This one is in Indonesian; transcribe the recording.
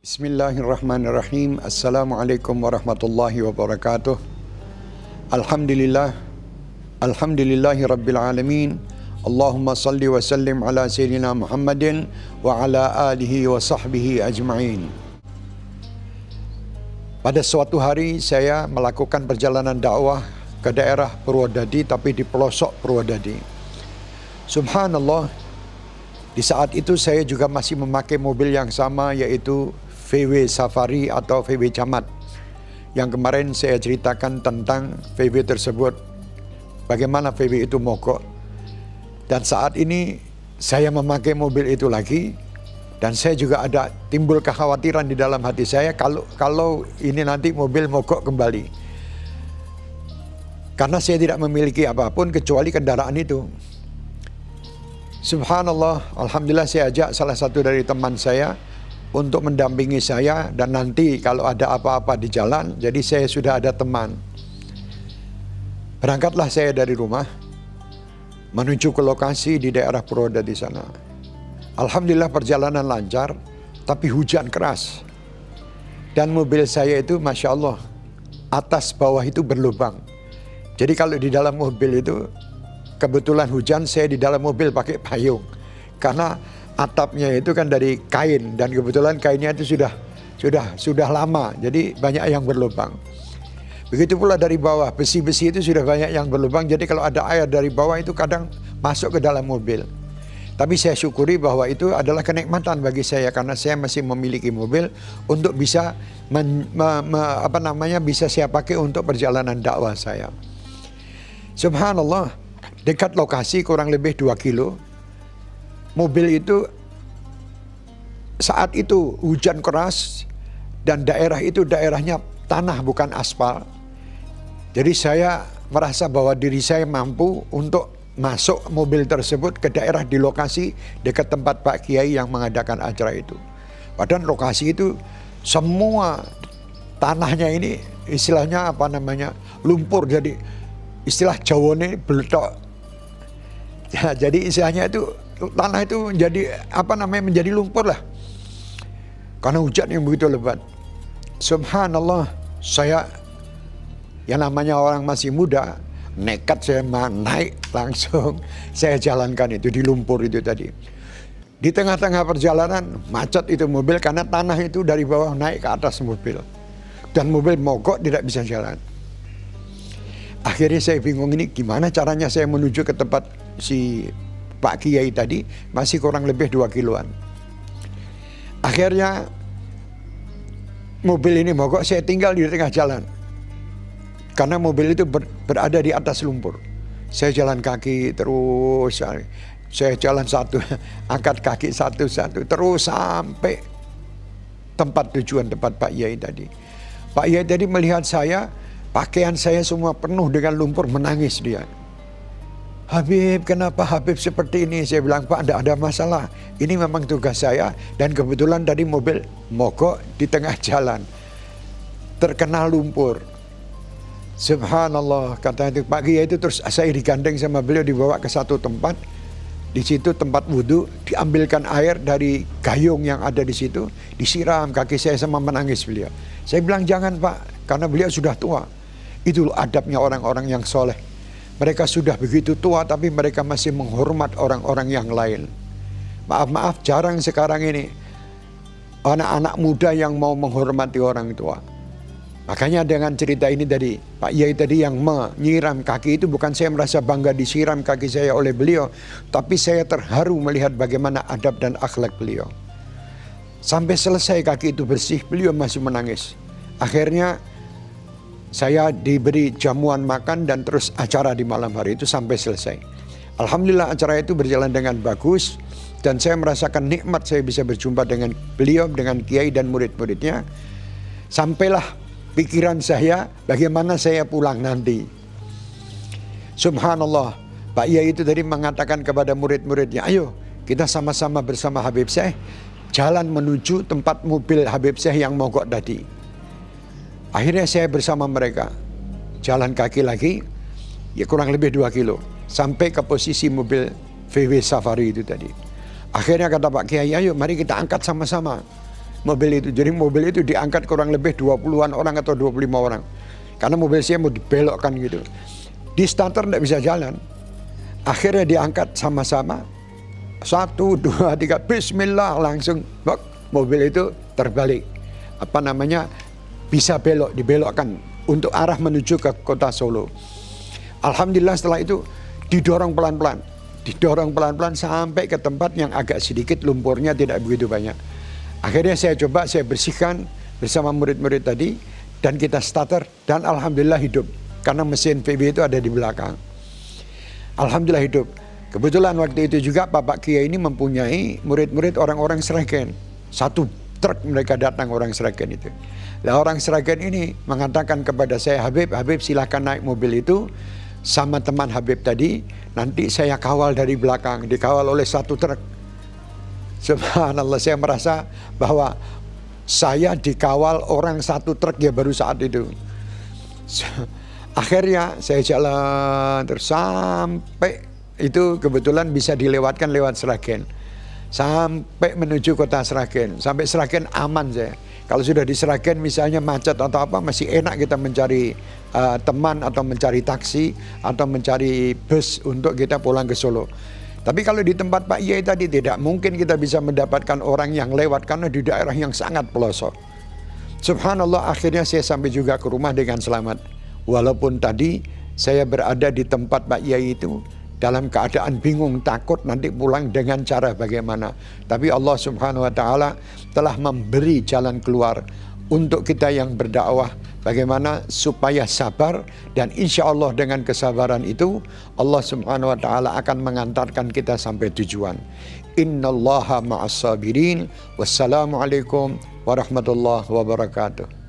Bismillahirrahmanirrahim. Assalamualaikum warahmatullahi wabarakatuh. Alhamdulillah. Alhamdulillahi rabbil alamin. Allahumma salli wa sallim ala sayyidina Muhammadin wa ala alihi wa sahbihi ajma'in. Pada suatu hari saya melakukan perjalanan dakwah ke daerah Purwodadi tapi di pelosok Purwodadi. Subhanallah, di saat itu saya juga masih memakai mobil yang sama yaitu VW Safari atau VW Camat. Yang kemarin saya ceritakan tentang VW tersebut. Bagaimana VW itu mogok. Dan saat ini saya memakai mobil itu lagi. Dan saya juga ada timbul kekhawatiran di dalam hati saya kalau kalau ini nanti mobil mogok kembali. Karena saya tidak memiliki apa pun kecuali kendaraan itu. Subhanallah, Alhamdulillah saya ajak salah satu dari teman saya untuk mendampingi saya dan nanti kalau ada apa-apa di jalan, jadi saya sudah ada teman. Berangkatlah saya dari rumah menuju ke lokasi di daerah Purwoda di sana. Alhamdulillah perjalanan lancar, tapi hujan keras. Dan mobil saya itu Masya Allah, atas bawah itu berlubang. Jadi kalau di dalam mobil itu, kebetulan hujan saya di dalam mobil pakai payung. Karena atapnya itu kan dari kain. Dan kebetulan kainnya itu sudah sudah sudah lama. Jadi banyak yang berlubang. Begitu pula dari bawah. Besi-besi itu sudah banyak yang berlubang. Jadi kalau ada air dari bawah itu kadang masuk ke dalam mobil. Tapi saya syukuri bahwa itu adalah kenikmatan bagi saya. Karena saya masih memiliki mobil untuk bisa men, me, me, apa namanya bisa saya pakai untuk perjalanan dakwah saya. Subhanallah, dekat lokasi kurang lebih 2 kilo mobil itu saat itu hujan keras dan daerah itu daerahnya tanah bukan aspal. Jadi saya merasa bahwa diri saya mampu untuk masuk mobil tersebut ke daerah di lokasi dekat tempat Pak Kiai yang mengadakan acara itu. Padahal lokasi itu semua tanahnya ini istilahnya apa namanya lumpur jadi istilah Jawa ini beletok. Ya, jadi istilahnya itu tanah itu menjadi apa namanya menjadi lumpur lah. Karena hujan yang begitu lebat. Subhanallah, saya yang namanya orang masih muda, nekat saya naik langsung saya jalankan itu di lumpur itu tadi. Di tengah-tengah perjalanan macet itu mobil karena tanah itu dari bawah naik ke atas mobil. Dan mobil mogok tidak bisa jalan. Akhirnya saya bingung ini gimana caranya saya menuju ke tempat si Pak Kiai tadi masih kurang lebih 2 kiloan. Akhirnya mobil ini mogok saya tinggal di tengah jalan. Karena mobil itu ber, berada di atas lumpur. Saya jalan kaki terus saya jalan satu, angkat kaki satu-satu terus sampai tempat tujuan tempat Pak Yai tadi. Pak Yai tadi melihat saya, pakaian saya semua penuh dengan lumpur menangis dia. Habib, kenapa Habib seperti ini? Saya bilang, Pak, tidak ada masalah. Ini memang tugas saya dan kebetulan tadi mobil mogok di tengah jalan. Terkena lumpur. Subhanallah, kata itu Kiai itu terus saya digandeng sama beliau dibawa ke satu tempat. Di situ tempat wudhu, diambilkan air dari gayung yang ada di situ, disiram kaki saya sama menangis beliau. Saya bilang jangan Pak, karena beliau sudah tua. Itu adabnya orang-orang yang soleh mereka sudah begitu tua tapi mereka masih menghormat orang-orang yang lain. Maaf-maaf jarang sekarang ini anak-anak muda yang mau menghormati orang tua. Makanya dengan cerita ini tadi, Pak Yai tadi yang menyiram kaki itu bukan saya merasa bangga disiram kaki saya oleh beliau, tapi saya terharu melihat bagaimana adab dan akhlak beliau. Sampai selesai kaki itu bersih, beliau masih menangis. Akhirnya saya diberi jamuan makan dan terus acara di malam hari itu sampai selesai. Alhamdulillah acara itu berjalan dengan bagus dan saya merasakan nikmat saya bisa berjumpa dengan beliau, dengan kiai dan murid-muridnya. Sampailah pikiran saya bagaimana saya pulang nanti. Subhanallah, Pak Yai itu tadi mengatakan kepada murid-muridnya, ayo kita sama-sama bersama Habib Syekh jalan menuju tempat mobil Habib Syekh yang mogok tadi. Akhirnya saya bersama mereka jalan kaki lagi, ya kurang lebih 2 kilo sampai ke posisi mobil VW Safari itu tadi. Akhirnya kata Pak Kiai, ayo mari kita angkat sama-sama. mobil itu. Jadi mobil itu diangkat kurang lebih 20-an orang atau 25 orang. Karena mobil saya mau dibelokkan gitu. Di starter tidak bisa jalan. Akhirnya diangkat sama-sama. Satu, dua, tiga, bismillah langsung mobil itu terbalik. Apa namanya bisa belok, dibelokkan untuk arah menuju ke kota Solo. Alhamdulillah setelah itu didorong pelan-pelan. Didorong pelan-pelan sampai ke tempat yang agak sedikit lumpurnya tidak begitu banyak. Akhirnya saya coba, saya bersihkan bersama murid-murid tadi dan kita starter dan Alhamdulillah hidup. Karena mesin VB itu ada di belakang. Alhamdulillah hidup. Kebetulan waktu itu juga Bapak Kia ini mempunyai murid-murid orang-orang Seragen. Satu truk mereka datang orang Seragen itu. Lah orang Seragen ini mengatakan kepada saya, Habib, Habib silahkan naik mobil itu sama teman Habib tadi, nanti saya kawal dari belakang, dikawal oleh satu truk. Subhanallah, saya merasa bahwa saya dikawal orang satu truk ya baru saat itu. Akhirnya saya jalan terus sampai itu kebetulan bisa dilewatkan lewat Seragen. Sampai menuju kota Seragen. Sampai Seragen aman saya. Kalau sudah di Seragen misalnya macet atau apa masih enak kita mencari uh, teman atau mencari taksi atau mencari bus untuk kita pulang ke Solo. Tapi kalau di tempat Pak Yai tadi tidak mungkin kita bisa mendapatkan orang yang lewat karena di daerah yang sangat pelosok. Subhanallah akhirnya saya sampai juga ke rumah dengan selamat. Walaupun tadi saya berada di tempat Pak Yai itu dalam keadaan bingung takut nanti pulang dengan cara bagaimana. Tapi Allah Subhanahu wa taala telah memberi jalan keluar untuk kita yang berdakwah. Bagaimana? Supaya sabar dan insya Allah dengan kesabaran itu Allah Subhanahu wa taala akan mengantarkan kita sampai tujuan. Innallaha ma'as sabirin wassalamualaikum warahmatullahi wabarakatuh